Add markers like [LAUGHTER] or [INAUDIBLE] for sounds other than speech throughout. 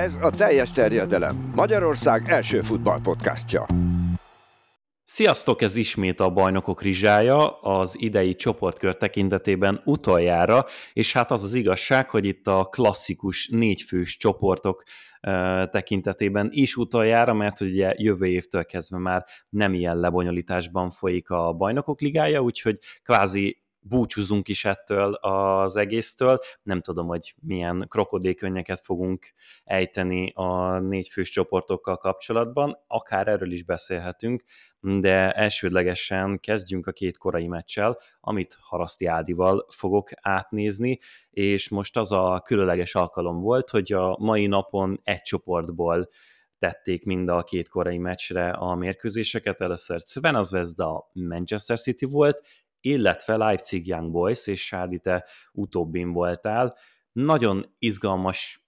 Ez a teljes terjedelem. Magyarország első futballpodcastja. Sziasztok, ez ismét a Bajnokok Rizsája, az idei csoportkör tekintetében utoljára, és hát az az igazság, hogy itt a klasszikus négyfős csoportok tekintetében is utoljára, mert ugye jövő évtől kezdve már nem ilyen lebonyolításban folyik a Bajnokok Ligája, úgyhogy kvázi búcsúzunk is ettől az egésztől. Nem tudom, hogy milyen krokodékönnyeket fogunk ejteni a négyfős csoportokkal kapcsolatban, akár erről is beszélhetünk, de elsődlegesen kezdjünk a két korai meccsel, amit Haraszti Ádival fogok átnézni, és most az a különleges alkalom volt, hogy a mai napon egy csoportból tették mind a két korai meccsre a mérkőzéseket. Először Sven Zvezda Manchester City volt, illetve Leipzig Young Boys, és Sádi, te utóbbin voltál. Nagyon izgalmas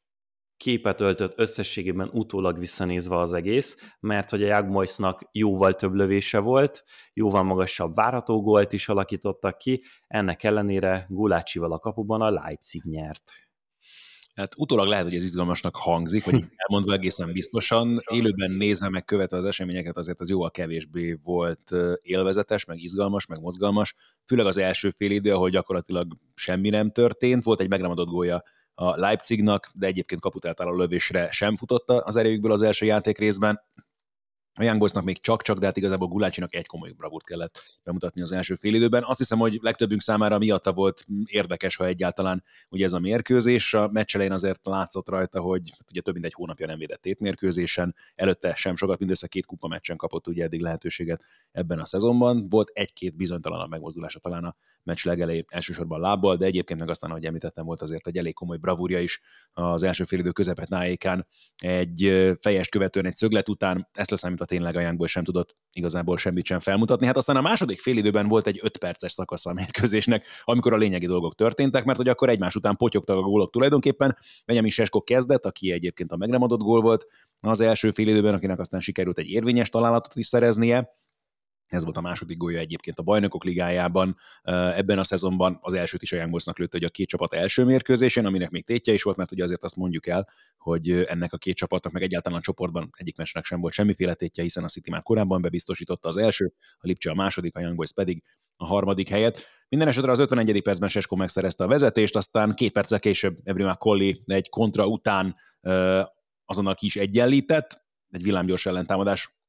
képet öltött összességében utólag visszanézve az egész, mert hogy a Young Boysnak jóval több lövése volt, jóval magasabb várható gólt is alakítottak ki, ennek ellenére Gulácsival a kapuban a Leipzig nyert. Hát utólag lehet, hogy ez izgalmasnak hangzik, vagy [LAUGHS] elmondva egészen biztosan. Élőben nézve, meg követve az eseményeket, azért az jóval kevésbé volt élvezetes, meg izgalmas, meg mozgalmas. Főleg az első fél idő, ahol gyakorlatilag semmi nem történt. Volt egy megramadott gólya a Leipzignak, de egyébként kaputáltal a lövésre sem futotta az erejükből az első játék részben. A Young még csak-csak, de hát igazából Gulácsinak egy komoly bravúrt kellett bemutatni az első időben. Azt hiszem, hogy legtöbbünk számára miatta volt érdekes, ha egyáltalán ugye ez a mérkőzés. A meccs elején azért látszott rajta, hogy hát ugye több mint egy hónapja nem védett tétmérkőzésen, előtte sem sokat, mindössze két kupa meccsen kapott ugye eddig lehetőséget ebben a szezonban. Volt egy-két bizonytalanabb megmozdulása talán a meccs legelején, elsősorban lábbal, de egyébként meg aztán, ahogy említettem, volt azért egy elég komoly bravúrja is az első idő közepet. Egy fejes követően, egy szöglet után, ezt leszámít a tényleg a Youngból sem tudott igazából semmit sem felmutatni. Hát aztán a második félidőben volt egy 5 perces szakasz a mérkőzésnek, amikor a lényegi dolgok történtek, mert hogy akkor egymás után potyogtak a gólok tulajdonképpen. Benjamin Sesko kezdett, aki egyébként a meg nem adott gól volt az első félidőben, akinek aztán sikerült egy érvényes találatot is szereznie ez volt a második gólja egyébként a bajnokok ligájában. Ebben a szezonban az elsőt is a Young lőtte, hogy a két csapat első mérkőzésén, aminek még tétje is volt, mert ugye azért azt mondjuk el, hogy ennek a két csapatnak meg egyáltalán a csoportban egyik meccsnek sem volt semmiféle tétje, hiszen a City már korábban bebiztosította az első, a Lipcse a második, a Young Boys pedig a harmadik helyet. Minden esetre az 51. percben Sesko megszerezte a vezetést, aztán két perccel később Ebrima Colli egy kontra után azonnal ki is egyenlített, egy villámgyors ellentámadás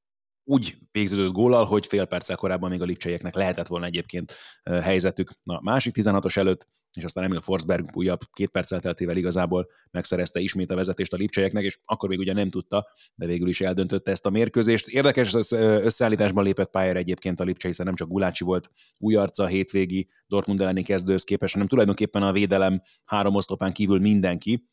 úgy végződött gólal, hogy fél perccel korábban még a lipcseieknek lehetett volna egyébként helyzetük a másik 16-os előtt, és aztán Emil Forsberg újabb két perc elteltével igazából megszerezte ismét a vezetést a lipcseieknek, és akkor még ugye nem tudta, de végül is eldöntötte ezt a mérkőzést. Érdekes összeállításban lépett pályára egyébként a lipcse, hiszen nem csak Gulácsi volt új arca a hétvégi Dortmund elleni kezdőhöz képest, hanem tulajdonképpen a védelem három oszlopán kívül mindenki,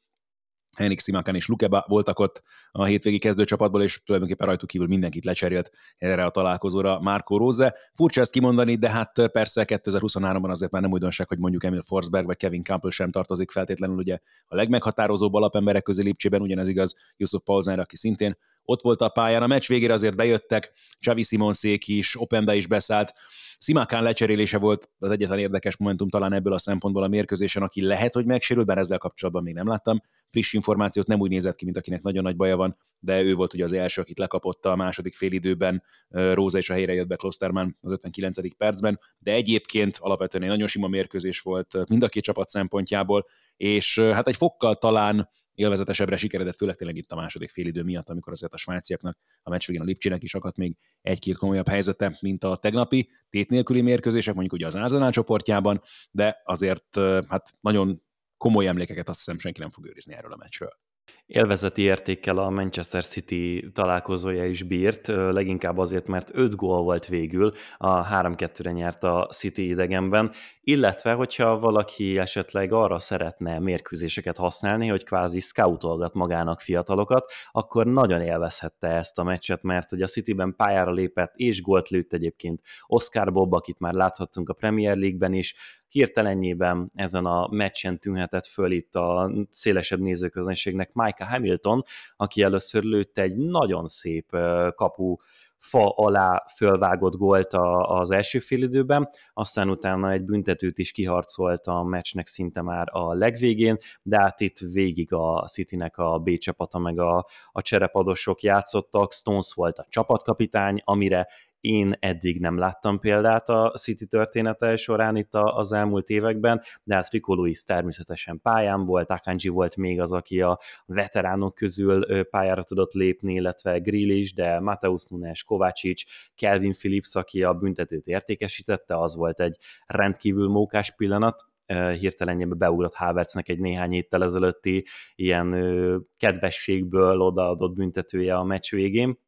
Henrik Simakan és Lukeba voltak ott a hétvégi kezdőcsapatból, és tulajdonképpen rajtuk kívül mindenkit lecserélt erre a találkozóra Marco Rose. Furcsa ezt kimondani, de hát persze 2023-ban azért már nem újdonság, hogy mondjuk Emil Forsberg vagy Kevin Campbell sem tartozik feltétlenül ugye a legmeghatározóbb alapemberek közé Lipcsében, ugyanez igaz Yusuf Paulsenre, aki szintén ott volt a pályán. A meccs végére azért bejöttek, Xavi Simonszék is, Openda is beszállt. Simakán lecserélése volt az egyetlen érdekes momentum talán ebből a szempontból a mérkőzésen, aki lehet, hogy megsérült, bár ezzel kapcsolatban még nem láttam friss információt, nem úgy nézett ki, mint akinek nagyon nagy baja van, de ő volt ugye az első, akit lekapotta a második félidőben, Róza és a helyre jött be Klosterman az 59. percben, de egyébként alapvetően egy nagyon sima mérkőzés volt mind a két csapat szempontjából, és hát egy fokkal talán élvezetesebbre sikeredett, főleg tényleg itt a második félidő miatt, amikor azért a svájciaknak a meccs végén a Lipcsének is akadt még egy-két komolyabb helyzete, mint a tegnapi tét nélküli mérkőzések, mondjuk ugye az Arsenal csoportjában, de azért hát nagyon komoly emlékeket azt hiszem senki nem fog őrizni erről a meccsről. Élvezeti értékkel a Manchester City találkozója is bírt, leginkább azért, mert 5 gól volt végül, a 3-2-re nyert a City idegenben, illetve hogyha valaki esetleg arra szeretne mérkőzéseket használni, hogy kvázi scoutolgat magának fiatalokat, akkor nagyon élvezhette ezt a meccset, mert hogy a Cityben pályára lépett és gólt lőtt egyébként Oscar Bob, akit már láthattunk a Premier League-ben is, hirtelenjében ezen a meccsen tűnhetett föl itt a szélesebb nézőközönségnek Micah Hamilton, aki először lőtt egy nagyon szép kapu fa alá fölvágott gólt az első félidőben, aztán utána egy büntetőt is kiharcolt a meccsnek szinte már a legvégén, de hát itt végig a Citynek a B csapata meg a, a cserepadosok játszottak, Stones volt a csapatkapitány, amire én eddig nem láttam példát a City története során itt az elmúlt években, de hát Rico Lewis természetesen pályán volt, Akanji volt még az, aki a veteránok közül pályára tudott lépni, illetve Grealish, de Mateusz Nunes, Kovácsics, Kelvin Phillips, aki a büntetőt értékesítette, az volt egy rendkívül mókás pillanat, hirtelenjében beugrott Havertznek egy néhány héttel ezelőtti ilyen kedvességből odaadott büntetője a meccs végén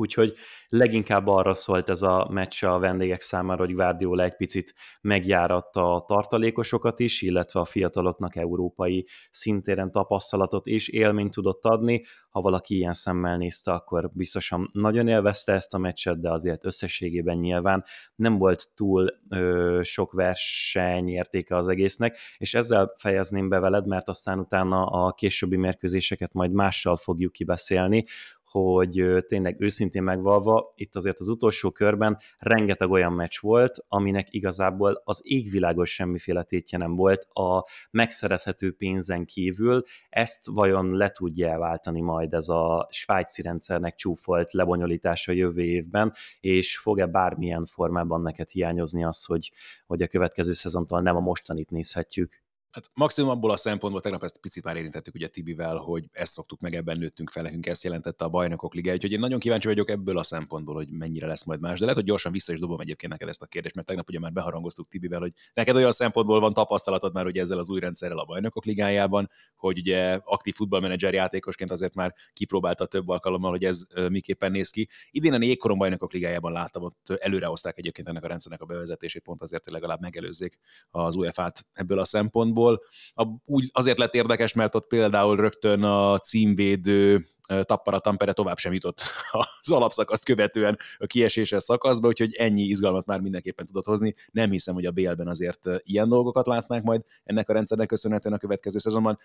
úgyhogy leginkább arra szólt ez a meccs a vendégek számára, hogy Guardiola egy picit megjáratta a tartalékosokat is, illetve a fiataloknak európai szintéren tapasztalatot és élményt tudott adni. Ha valaki ilyen szemmel nézte, akkor biztosan nagyon élvezte ezt a meccset, de azért összességében nyilván nem volt túl ö, sok verseny értéke az egésznek, és ezzel fejezném be veled, mert aztán utána a későbbi mérkőzéseket majd mással fogjuk kibeszélni, hogy tényleg őszintén megvalva, itt azért az utolsó körben rengeteg olyan meccs volt, aminek igazából az égvilágos semmiféle tétje nem volt a megszerezhető pénzen kívül. Ezt vajon le tudja váltani majd ez a svájci rendszernek csúfolt lebonyolítása jövő évben, és fog-e bármilyen formában neked hiányozni az, hogy, hogy a következő szezontól nem a mostanit nézhetjük? Hát maximum abból a szempontból, tegnap ezt picit már érintettük ugye Tibivel, hogy ezt szoktuk meg, ebben nőttünk fel, nekünk ezt jelentette a bajnokok liga, úgyhogy én nagyon kíváncsi vagyok ebből a szempontból, hogy mennyire lesz majd más. De lehet, hogy gyorsan vissza is dobom egyébként neked ezt a kérdést, mert tegnap ugye már beharangoztuk Tibivel, hogy neked olyan szempontból van tapasztalatod már ugye ezzel az új rendszerrel a bajnokok ligájában, hogy ugye aktív futballmenedzser játékosként azért már kipróbálta több alkalommal, hogy ez miképpen néz ki. Idén a jégkorom bajnokok ligájában láttam, ott előrehozták egyébként ennek a rendszernek a bevezetését, pont azért, hogy legalább megelőzzék az UEFA-t ebből a szempontból. A, úgy azért lett érdekes, mert ott például rögtön a címvédő Tappara Tampere tovább sem jutott [LAUGHS] az alapszakaszt követően a kieséses szakaszba, úgyhogy ennyi izgalmat már mindenképpen tudott hozni. Nem hiszem, hogy a BL-ben azért ilyen dolgokat látnánk majd ennek a rendszernek köszönhetően a következő szezonban.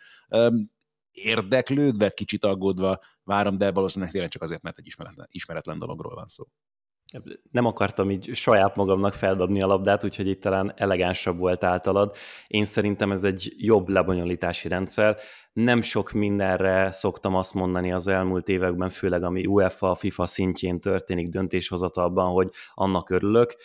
Érdeklődve, kicsit aggódva várom, de valószínűleg tényleg csak azért, mert egy ismeretlen, ismeretlen dologról van szó. Nem akartam így saját magamnak feldobni a labdát, úgyhogy itt talán elegánsabb volt általad. Én szerintem ez egy jobb lebonyolítási rendszer. Nem sok mindenre szoktam azt mondani az elmúlt években, főleg ami UEFA, FIFA szintjén történik döntéshozatalban, hogy annak örülök.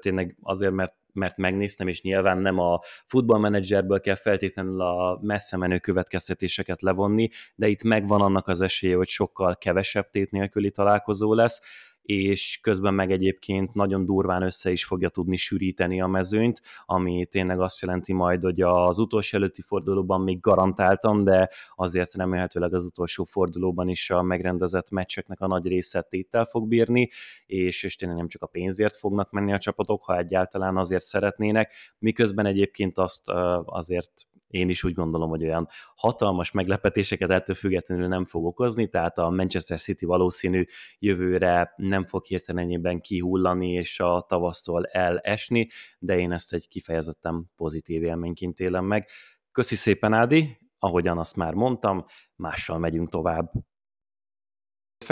Tényleg azért, mert mert megnéztem, és nyilván nem a futballmenedzserből kell feltétlenül a messze menő következtetéseket levonni, de itt megvan annak az esélye, hogy sokkal kevesebb tét nélküli találkozó lesz és közben meg egyébként nagyon durván össze is fogja tudni sűríteni a mezőnyt, ami tényleg azt jelenti majd, hogy az utolsó előtti fordulóban még garantáltam, de azért remélhetőleg az utolsó fordulóban is a megrendezett meccseknek a nagy része téttel fog bírni, és, és tényleg nem csak a pénzért fognak menni a csapatok, ha egyáltalán azért szeretnének, miközben egyébként azt azért én is úgy gondolom, hogy olyan hatalmas meglepetéseket ettől függetlenül nem fog okozni, tehát a Manchester City valószínű jövőre nem fog hirtelenében kihullani és a tavasztól elesni, de én ezt egy kifejezetten pozitív élményként élem meg. Köszi szépen, Ádi, ahogyan azt már mondtam, mással megyünk tovább.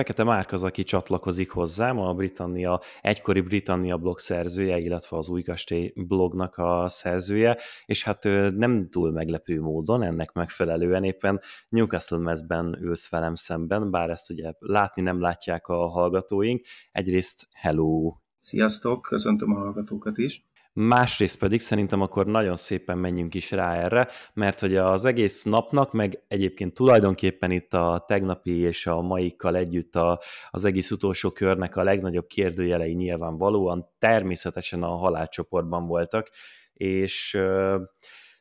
Fekete Márk az, aki csatlakozik hozzám, a Britannia, egykori Britannia blog szerzője, illetve az Új Kastély blognak a szerzője, és hát nem túl meglepő módon, ennek megfelelően éppen Newcastle mezben ülsz velem szemben, bár ezt ugye látni nem látják a hallgatóink. Egyrészt hello! Sziasztok, köszöntöm a hallgatókat is! Másrészt pedig szerintem akkor nagyon szépen menjünk is rá erre, mert hogy az egész napnak, meg egyébként tulajdonképpen itt a tegnapi és a maikkal együtt a, az egész utolsó körnek a legnagyobb kérdőjelei nyilvánvalóan természetesen a halálcsoportban voltak, és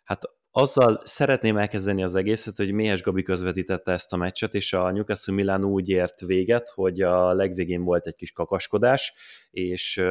hát azzal szeretném elkezdeni az egészet, hogy Méhes Gabi közvetítette ezt a meccset, és a Newcastle Milán úgy ért véget, hogy a legvégén volt egy kis kakaskodás, és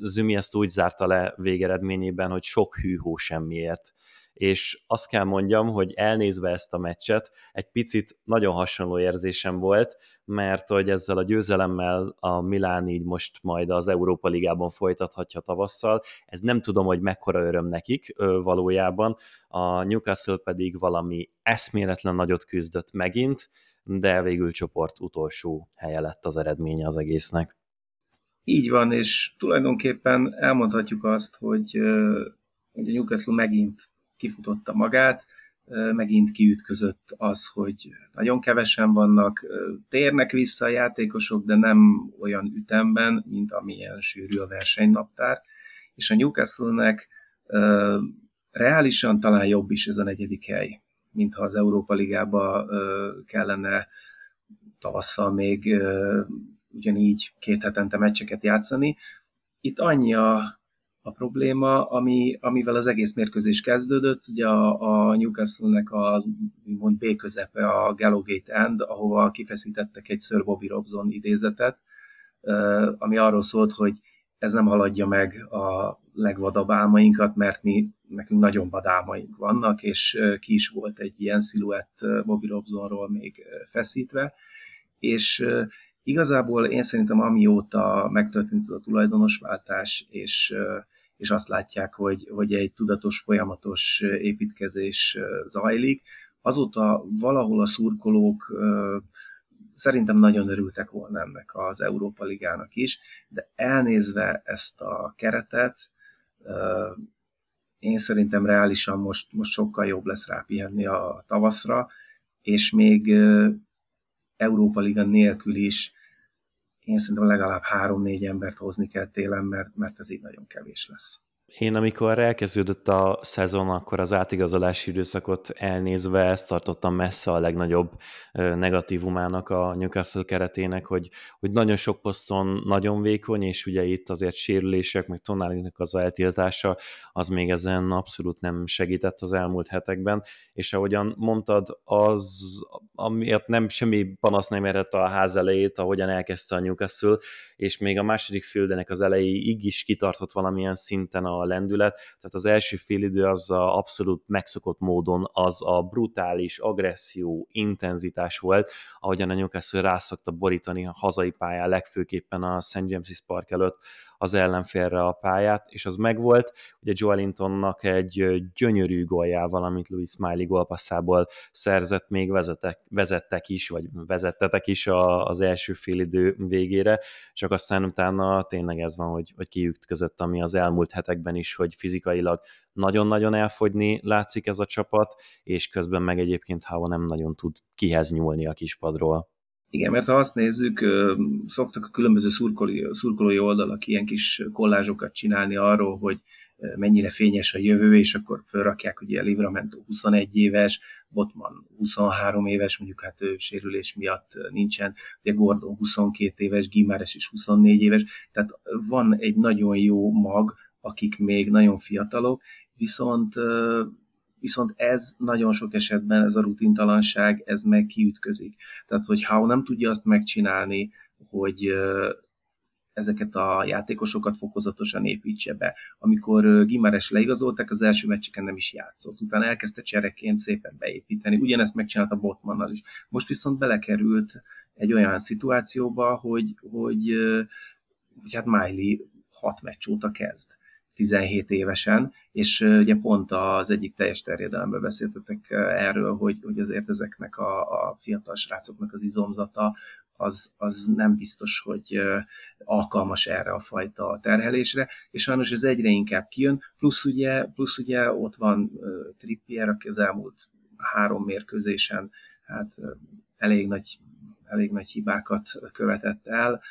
Zümi ezt úgy zárta le végeredményében, hogy sok hűhó semmiért és azt kell mondjam, hogy elnézve ezt a meccset, egy picit nagyon hasonló érzésem volt, mert hogy ezzel a győzelemmel a Milán így most majd az Európa Ligában folytathatja tavasszal, ez nem tudom, hogy mekkora öröm nekik valójában, a Newcastle pedig valami eszméletlen nagyot küzdött megint, de végül csoport utolsó helye lett az eredménye az egésznek. Így van, és tulajdonképpen elmondhatjuk azt, hogy, hogy a Newcastle megint kifutotta magát, megint kiütközött az, hogy nagyon kevesen vannak, térnek vissza a játékosok, de nem olyan ütemben, mint amilyen sűrű a versenynaptár, és a Newcastle-nek reálisan talán jobb is ez a negyedik hely, mintha az Európa Ligába kellene tavasszal még ugyanígy két hetente meccseket játszani. Itt annyi a a probléma, ami, amivel az egész mérkőzés kezdődött. Ugye a, a Newcastle-nek a mond B közepe a Gallowgate End, ahova kifeszítettek egy Sir Bobby Robson idézetet, ami arról szólt, hogy ez nem haladja meg a legvadabb álmainkat, mert mi, nekünk nagyon vad álmaink vannak, és ki is volt egy ilyen sziluett Bobby Robsonról még feszítve, és igazából én szerintem amióta megtörtént a tulajdonosváltás, és és azt látják, hogy, hogy egy tudatos, folyamatos építkezés zajlik. Azóta valahol a szurkolók szerintem nagyon örültek volna ennek az Európa Ligának is, de elnézve ezt a keretet, én szerintem reálisan most, most sokkal jobb lesz rápihenni a tavaszra, és még Európa Liga nélkül is én szerintem legalább három-négy embert hozni kell télen, mert, mert ez így nagyon kevés lesz. Én amikor elkezdődött a szezon, akkor az átigazolási időszakot elnézve ezt tartottam messze a legnagyobb negatívumának a Newcastle keretének, hogy, hogy nagyon sok poszton nagyon vékony, és ugye itt azért sérülések, meg Tonálinak az eltiltása, az még ezen abszolút nem segített az elmúlt hetekben, és ahogyan mondtad, az, amiért nem semmi panasz nem érett a ház elejét, ahogyan elkezdte a Newcastle, és még a második féldenek az elejéig is kitartott valamilyen szinten a lendület, tehát az első félidő az a abszolút megszokott módon az a brutális agresszió, intenzitás volt, ahogyan a Newcastle rászokta borítani a hazai pályán, legfőképpen a St. James's Park előtt az ellenfélre a pályát, és az megvolt. Ugye Joelintonnak egy gyönyörű góljával, amit Louis Smiley gólpasszából szerzett, még vezetek, vezettek is, vagy vezettetek is a, az első félidő végére, csak aztán utána tényleg ez van, hogy, hogy között, ami az elmúlt hetekben is, hogy fizikailag nagyon-nagyon elfogyni látszik ez a csapat, és közben meg egyébként Hava nem nagyon tud kihez nyúlni a kispadról. Igen, mert ha azt nézzük, szoktak a különböző szurkolói, oldalak ilyen kis kollázsokat csinálni arról, hogy mennyire fényes a jövő, és akkor felrakják, hogy a Livramento 21 éves, Botman 23 éves, mondjuk hát ő sérülés miatt nincsen, ugye Gordon 22 éves, Gimáres is 24 éves, tehát van egy nagyon jó mag, akik még nagyon fiatalok, viszont viszont ez nagyon sok esetben, ez a rutintalanság, ez meg kiütközik. Tehát, hogy ha nem tudja azt megcsinálni, hogy ezeket a játékosokat fokozatosan építse be. Amikor Gimares leigazolták, az első meccseken nem is játszott. Utána elkezdte csereként szépen beépíteni. Ugyanezt megcsinálta Botmannal is. Most viszont belekerült egy olyan szituációba, hogy, hogy, hogy hát Miley hat meccs óta kezd 17 évesen, és ugye pont az egyik teljes terjedelemben beszéltetek erről, hogy, hogy azért ezeknek a, a fiatal srácoknak az izomzata az, az nem biztos, hogy alkalmas erre a fajta terhelésre, és sajnos ez egyre inkább kijön, plusz ugye, plusz ugye ott van Trippier, aki az elmúlt három mérkőzésen hát elég nagy, elég nagy hibákat követett el,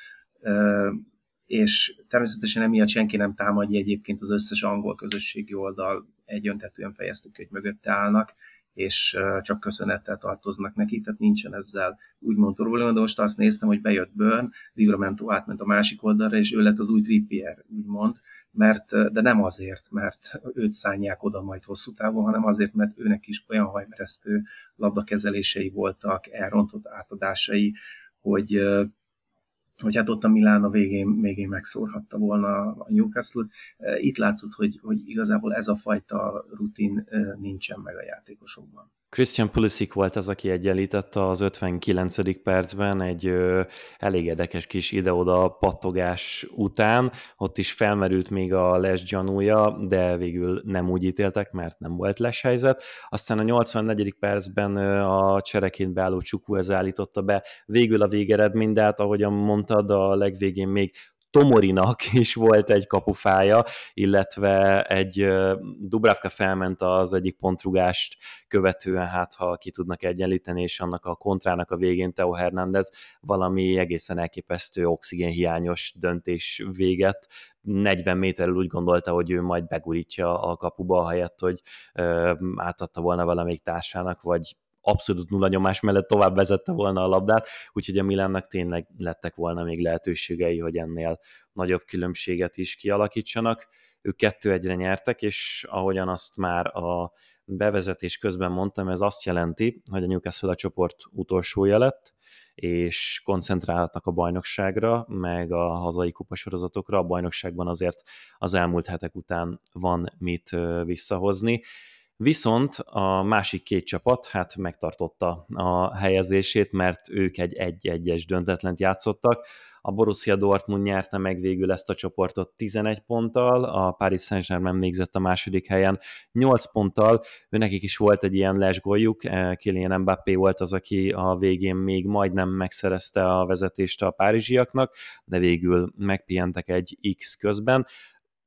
és természetesen emiatt senki nem támadja egyébként az összes angol közösségi oldal egyöntetően fejeztük, hogy mögötte állnak, és csak köszönettel tartoznak neki, tehát nincsen ezzel úgymond probléma, de most azt néztem, hogy bejött Burn, Livramento átment a másik oldalra, és ő lett az új Trippier, úgymond, mert, de nem azért, mert őt szánják oda majd hosszú távon, hanem azért, mert őnek is olyan hajmeresztő labdakezelései voltak, elrontott átadásai, hogy, hogy hát ott a Milán a végén, végén megszórhatta volna a Newcastle-t. Itt látszott, hogy, hogy igazából ez a fajta rutin nincsen meg a játékosokban. Christian Pulisic volt az, aki egyenlítette az 59. percben egy ö, elég érdekes kis ide-oda pattogás után. Ott is felmerült még a les gyanúja, de végül nem úgy ítéltek, mert nem volt les helyzet. Aztán a 84. percben ö, a csereként beálló ez állította be végül a végeredmény, de hát ahogyan mondtad, a legvégén még Tomorinak is volt egy kapufája, illetve egy Dubravka felment az egyik pontrugást követően, hát ha ki tudnak egyenlíteni, és annak a kontrának a végén Teo Hernández valami egészen elképesztő oxigénhiányos döntés véget. 40 méterről úgy gondolta, hogy ő majd begurítja a kapuba, helyett, hogy átadta volna valamelyik társának, vagy abszolút nulla nyomás mellett tovább vezette volna a labdát, úgyhogy a Milánnak tényleg lettek volna még lehetőségei, hogy ennél nagyobb különbséget is kialakítsanak. Ők kettő egyre nyertek, és ahogyan azt már a bevezetés közben mondtam, ez azt jelenti, hogy a Newcastle a csoport utolsója lett, és koncentrálhatnak a bajnokságra, meg a hazai kupasorozatokra. A bajnokságban azért az elmúlt hetek után van mit visszahozni. Viszont a másik két csapat hát megtartotta a helyezését, mert ők egy egy-egyes döntetlent játszottak. A Borussia Dortmund nyerte meg végül ezt a csoportot 11 ponttal, a Paris Saint-Germain végzett a második helyen 8 ponttal, nekik is volt egy ilyen lesgoljuk, eh, Kylian Mbappé volt az, aki a végén még majdnem megszerezte a vezetést a párizsiaknak, de végül megpihentek egy X közben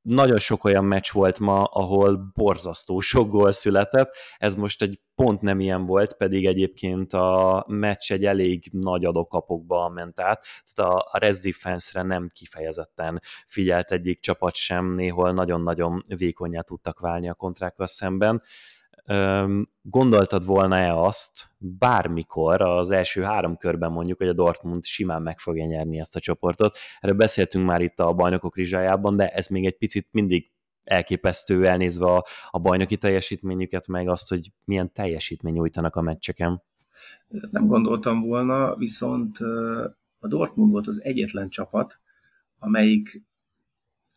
nagyon sok olyan meccs volt ma, ahol borzasztó sok gól született, ez most egy pont nem ilyen volt, pedig egyébként a meccs egy elég nagy adókapokba ment át, tehát a, a defense-re nem kifejezetten figyelt egyik csapat sem, néhol nagyon-nagyon vékonyá tudtak válni a kontrákkal szemben gondoltad volna-e azt bármikor az első három körben mondjuk, hogy a Dortmund simán meg fogja nyerni ezt a csoportot? Erről beszéltünk már itt a bajnokok rizsájában, de ez még egy picit mindig elképesztő elnézve a, a bajnoki teljesítményüket, meg azt, hogy milyen teljesítmény nyújtanak a meccseken. Nem gondoltam volna, viszont a Dortmund volt az egyetlen csapat, amelyik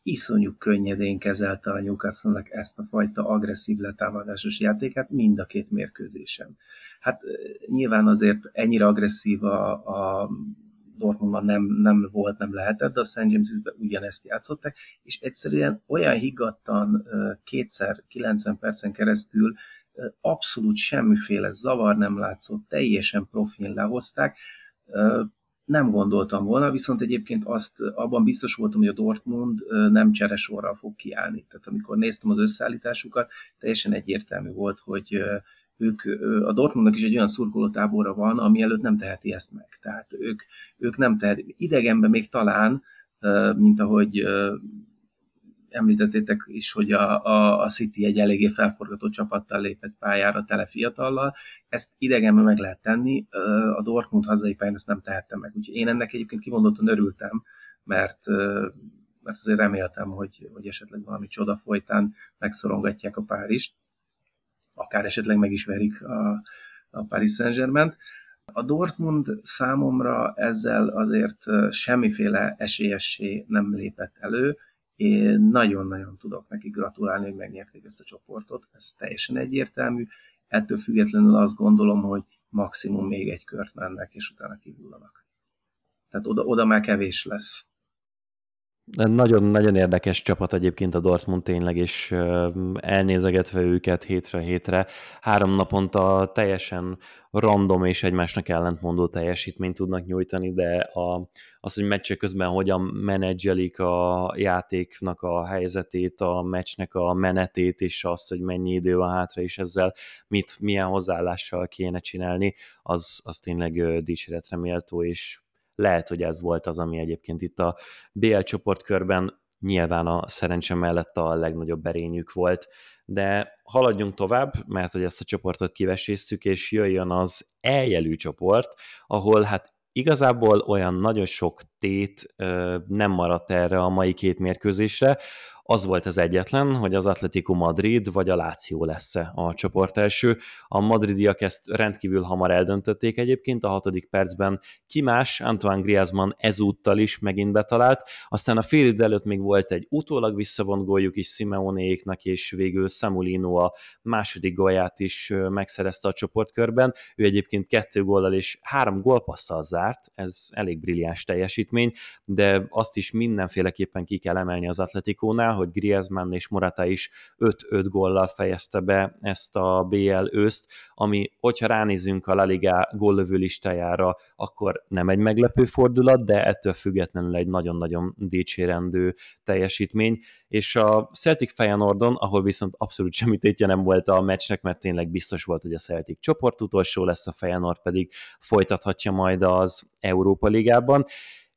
iszonyú könnyedén kezelte a newcastle ezt a fajta agresszív letámadásos játékát mind a két mérkőzésen. Hát nyilván azért ennyire agresszív a, a Dortmundban nem, nem volt, nem lehetett, de a St. James'ben ugyanezt játszották, és egyszerűen olyan higgadtan kétszer 90 percen keresztül abszolút semmiféle zavar nem látszott, teljesen profin lehozták, nem gondoltam volna, viszont egyébként azt abban biztos voltam, hogy a Dortmund nem cseresorral fog kiállni. Tehát amikor néztem az összeállításukat, teljesen egyértelmű volt, hogy ők, a Dortmundnak is egy olyan szurkolótábora van, ami előtt nem teheti ezt meg. Tehát ők, ők nem tehetik. Idegenben még talán, mint ahogy említettétek is, hogy a, a, a City egy eléggé felforgatott csapattal lépett pályára tele fiatallal. Ezt idegenben meg lehet tenni, a Dortmund hazai pályán ezt nem tehettem meg. Úgyhogy én ennek egyébként kimondottan örültem, mert, mert azért reméltem, hogy, hogy esetleg valami csoda folytán megszorongatják a Párizst, akár esetleg meg is verik a, a Paris Saint-Germain. A Dortmund számomra ezzel azért semmiféle esélyessé nem lépett elő, én nagyon-nagyon tudok neki gratulálni, hogy megnyerték ezt a csoportot, ez teljesen egyértelmű. Ettől függetlenül azt gondolom, hogy maximum még egy kört mennek, és utána kívüllanak. Tehát oda, oda már kevés lesz. Nagyon-nagyon érdekes csapat egyébként a Dortmund tényleg, és elnézegetve őket hétre hétre, három naponta teljesen random és egymásnak ellentmondó teljesítményt tudnak nyújtani, de a, az, hogy meccsek közben hogyan menedzselik a játéknak a helyzetét, a meccsnek a menetét, és azt, hogy mennyi idő van hátra, és ezzel mit, milyen hozzáállással kéne csinálni, az, az tényleg dicséretre méltó, és lehet, hogy ez volt az, ami egyébként itt a BL csoportkörben nyilván a szerencse mellett a legnagyobb erényük volt, de haladjunk tovább, mert hogy ezt a csoportot kiveséztük, és jöjjön az eljelű csoport, ahol hát igazából olyan nagyon sok tét nem maradt erre a mai két mérkőzésre az volt az egyetlen, hogy az Atletico Madrid vagy a Láció lesz a csoport első. A madridiak ezt rendkívül hamar eldöntötték egyébként, a hatodik percben ki más, Antoine Griezmann ezúttal is megint betalált, aztán a fél idő előtt még volt egy utólag visszavont góljuk is Simeonéknak, és végül Samulino a második gólját is megszerezte a csoportkörben. Ő egyébként kettő góllal és három gólpasszal zárt, ez elég brilliáns teljesítmény, de azt is mindenféleképpen ki kell emelni az Atletikónál, hogy Griezmann és Morata is 5-5 góllal fejezte be ezt a BL őszt, ami, hogyha ránézünk a La Liga góllövő listájára, akkor nem egy meglepő fordulat, de ettől függetlenül egy nagyon-nagyon dicsérendő teljesítmény, és a Celtic Feyenoordon, ahol viszont abszolút semmi tétje nem volt a meccsnek, mert tényleg biztos volt, hogy a Celtic csoport utolsó lesz, a Feyenoord pedig folytathatja majd az Európa Ligában.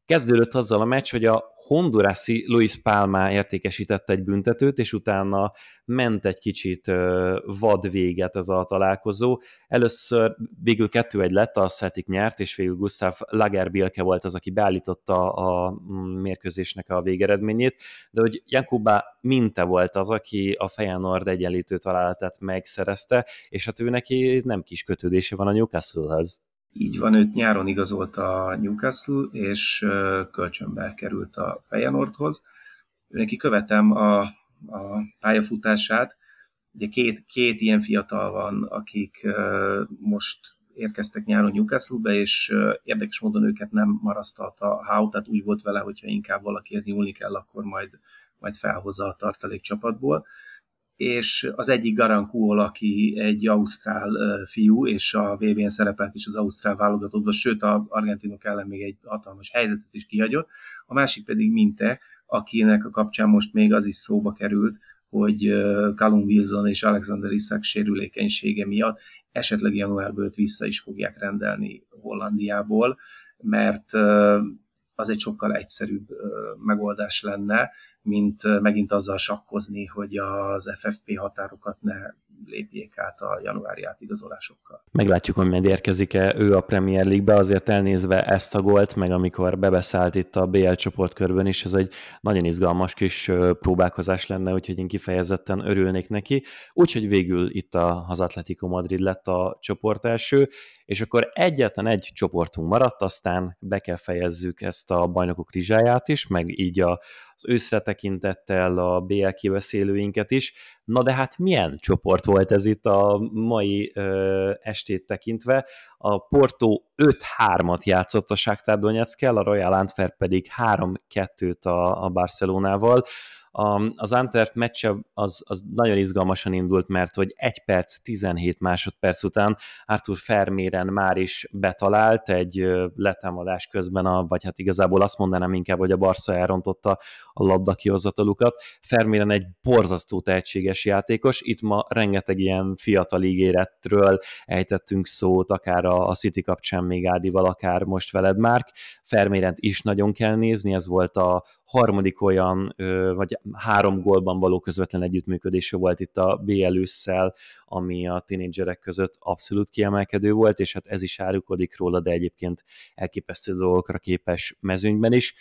Kezdődött azzal a meccs, hogy a Hondurasi Luis Palma értékesített egy büntetőt, és utána ment egy kicsit vad véget ez a találkozó. Először végül kettő egy lett, a Celtic nyert, és végül Gustav Lagerbilke volt az, aki beállította a mérkőzésnek a végeredményét, de hogy Jakuba Minte volt az, aki a Feyenoord egyenlítő találatát megszerezte, és hát ő neki nem kis kötődése van a Newcastle-hez. Így van, őt nyáron igazolt a Newcastle, és kölcsönbe került a Feyenoordhoz. Neki követem a, a pályafutását. Ugye két, két ilyen fiatal van, akik most érkeztek nyáron Newcastle-be, és érdekes módon őket nem marasztalta Howe, tehát úgy volt vele, hogyha inkább valakihez nyúlni kell, akkor majd, majd felhozza a tartalék csapatból és az egyik Garankuol, aki egy ausztrál fiú, és a VB-n szerepelt is az ausztrál válogatottban, sőt a argentinok ellen még egy hatalmas helyzetet is kihagyott, a másik pedig Minte, akinek a kapcsán most még az is szóba került, hogy Callum Wilson és Alexander Isak sérülékenysége miatt esetleg januárból vissza is fogják rendelni Hollandiából, mert az egy sokkal egyszerűbb megoldás lenne, mint megint azzal sakkozni, hogy az FFP határokat ne lépjék át a januári átigazolásokkal. Meglátjuk, hogy majd érkezik-e ő a Premier League-be, azért elnézve ezt a gólt, meg amikor bebeszállt itt a BL csoportkörben is, ez egy nagyon izgalmas kis próbálkozás lenne, úgyhogy én kifejezetten örülnék neki. Úgyhogy végül itt az Atletico Madrid lett a csoport első, és akkor egyetlen egy csoportunk maradt, aztán be kell fejezzük ezt a bajnokok rizsáját is, meg így a, az őszre tekintettel a BL kiveszélőinket is. Na de hát milyen csoport volt ez itt a mai ö, estét tekintve? A Porto 5-3-at játszott a Shakhtar Donetskkel, a Royal Antwerp pedig 3-2-t a, a Barcelonával. A, az Antwerp meccse az, az nagyon izgalmasan indult, mert hogy 1 perc, 17 másodperc után Arthur Ferméren már is betalált egy letámadás közben, a, vagy hát igazából azt mondanám inkább, hogy a Barca elrontotta a labda kihozatalukat. Ferméren egy borzasztó tehetséges játékos, itt ma rengeteg ilyen fiatal ígéretről ejtettünk szót, akár a, a City kapcsán még Ádival, akár most veled, Márk. Fermérent is nagyon kell nézni, ez volt a harmadik olyan, vagy három gólban való közvetlen együttműködése volt itt a BL ősszel, ami a tinédzserek között abszolút kiemelkedő volt, és hát ez is árulkodik róla, de egyébként elképesztő dolgokra képes mezőnyben is.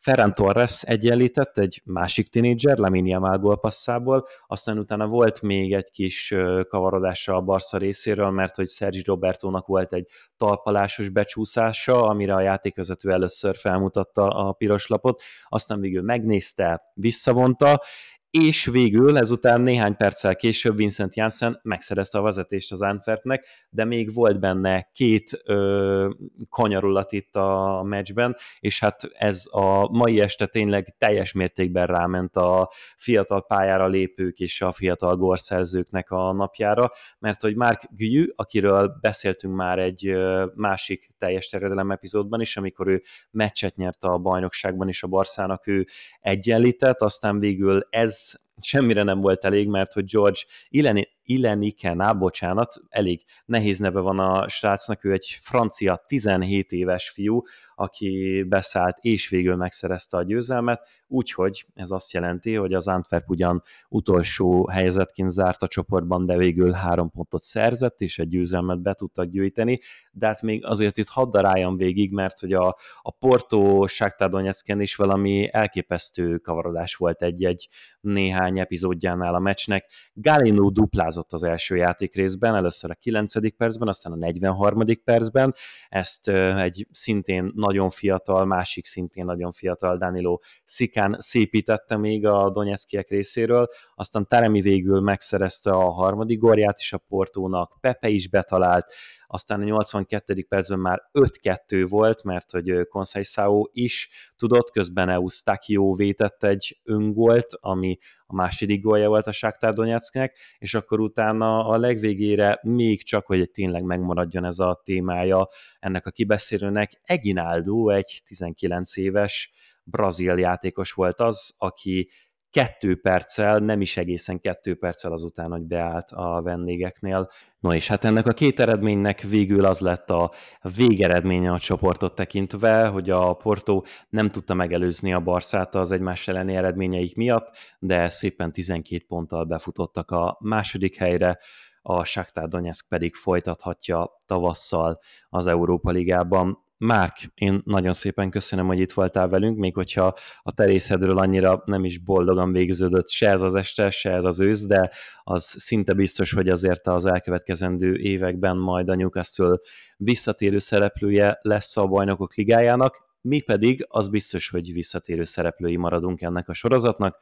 Ferran Torres egyenlített egy másik tinédzser, Laminia Yamal passzából, aztán utána volt még egy kis kavarodása a Barca részéről, mert hogy Sergi Robertónak volt egy talpalásos becsúszása, amire a játékvezető először felmutatta a piros lapot, aztán végül megnézte, visszavonta, és végül ezután néhány perccel később Vincent Janssen megszerezte a vezetést az Antwerpnek, de még volt benne két ö, kanyarulat itt a meccsben, és hát ez a mai este tényleg teljes mértékben ráment a fiatal pályára lépők és a fiatal górszerzőknek a napjára, mert hogy Mark Guy, akiről beszéltünk már egy másik teljes terjedelem epizódban is, amikor ő meccset nyert a bajnokságban, és a Barszának ő egyenlített, aztán végül ez Stress semmire nem volt elég, mert hogy George Ileni, Ilenikena, bocsánat, elég nehéz neve van a srácnak, ő egy francia 17 éves fiú, aki beszállt és végül megszerezte a győzelmet, úgyhogy ez azt jelenti, hogy az Antwerp ugyan utolsó helyzetként zárt a csoportban, de végül három pontot szerzett, és egy győzelmet be tudtak gyűjteni, de hát még azért itt hadd daráljam végig, mert hogy a, a Porto Shakhtar is valami elképesztő kavarodás volt egy-egy néhány epizódjánál a meccsnek. Galino duplázott az első játék részben, először a 9. percben, aztán a 43. percben, ezt egy szintén nagyon fiatal, másik szintén nagyon fiatal Danilo Szikán szépítette még a Donetszkiek részéről, aztán Teremi végül megszerezte a harmadik górját is a Portónak, Pepe is betalált, aztán a 82. percben már 5-2 volt, mert hogy Conceição is tudott, közben Eustáquio vétett egy öngolt, ami a második gólja volt a Shakhtar Donetsknek, és akkor utána a legvégére még csak, hogy tényleg megmaradjon ez a témája ennek a kibeszélőnek, Eginaldo, egy 19 éves brazil játékos volt az, aki kettő perccel, nem is egészen kettő perccel azután, hogy beállt a vendégeknél. No és hát ennek a két eredménynek végül az lett a végeredménye a csoportot tekintve, hogy a Porto nem tudta megelőzni a Barszát az egymás elleni eredményeik miatt, de szépen 12 ponttal befutottak a második helyre, a Shakhtar Donetsk pedig folytathatja tavasszal az Európa Ligában. Márk, én nagyon szépen köszönöm, hogy itt voltál velünk, még hogyha a terészedről annyira nem is boldogan végződött se ez az este, se ez az ősz, de az szinte biztos, hogy azért az elkövetkezendő években majd a Newcastle visszatérő szereplője lesz a bajnokok ligájának, mi pedig az biztos, hogy visszatérő szereplői maradunk ennek a sorozatnak,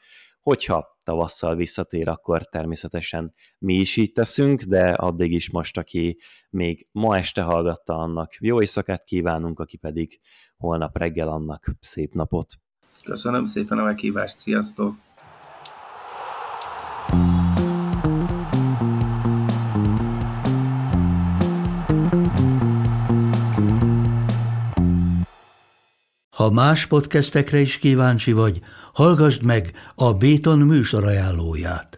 Hogyha tavasszal visszatér, akkor természetesen mi is így teszünk, de addig is most, aki még ma este hallgatta annak, jó éjszakát kívánunk, aki pedig holnap reggel annak szép napot. Köszönöm szépen a meghívást, sziasztok! Ha más podcastekre is kíváncsi vagy, hallgassd meg a Béton műsor ajánlóját.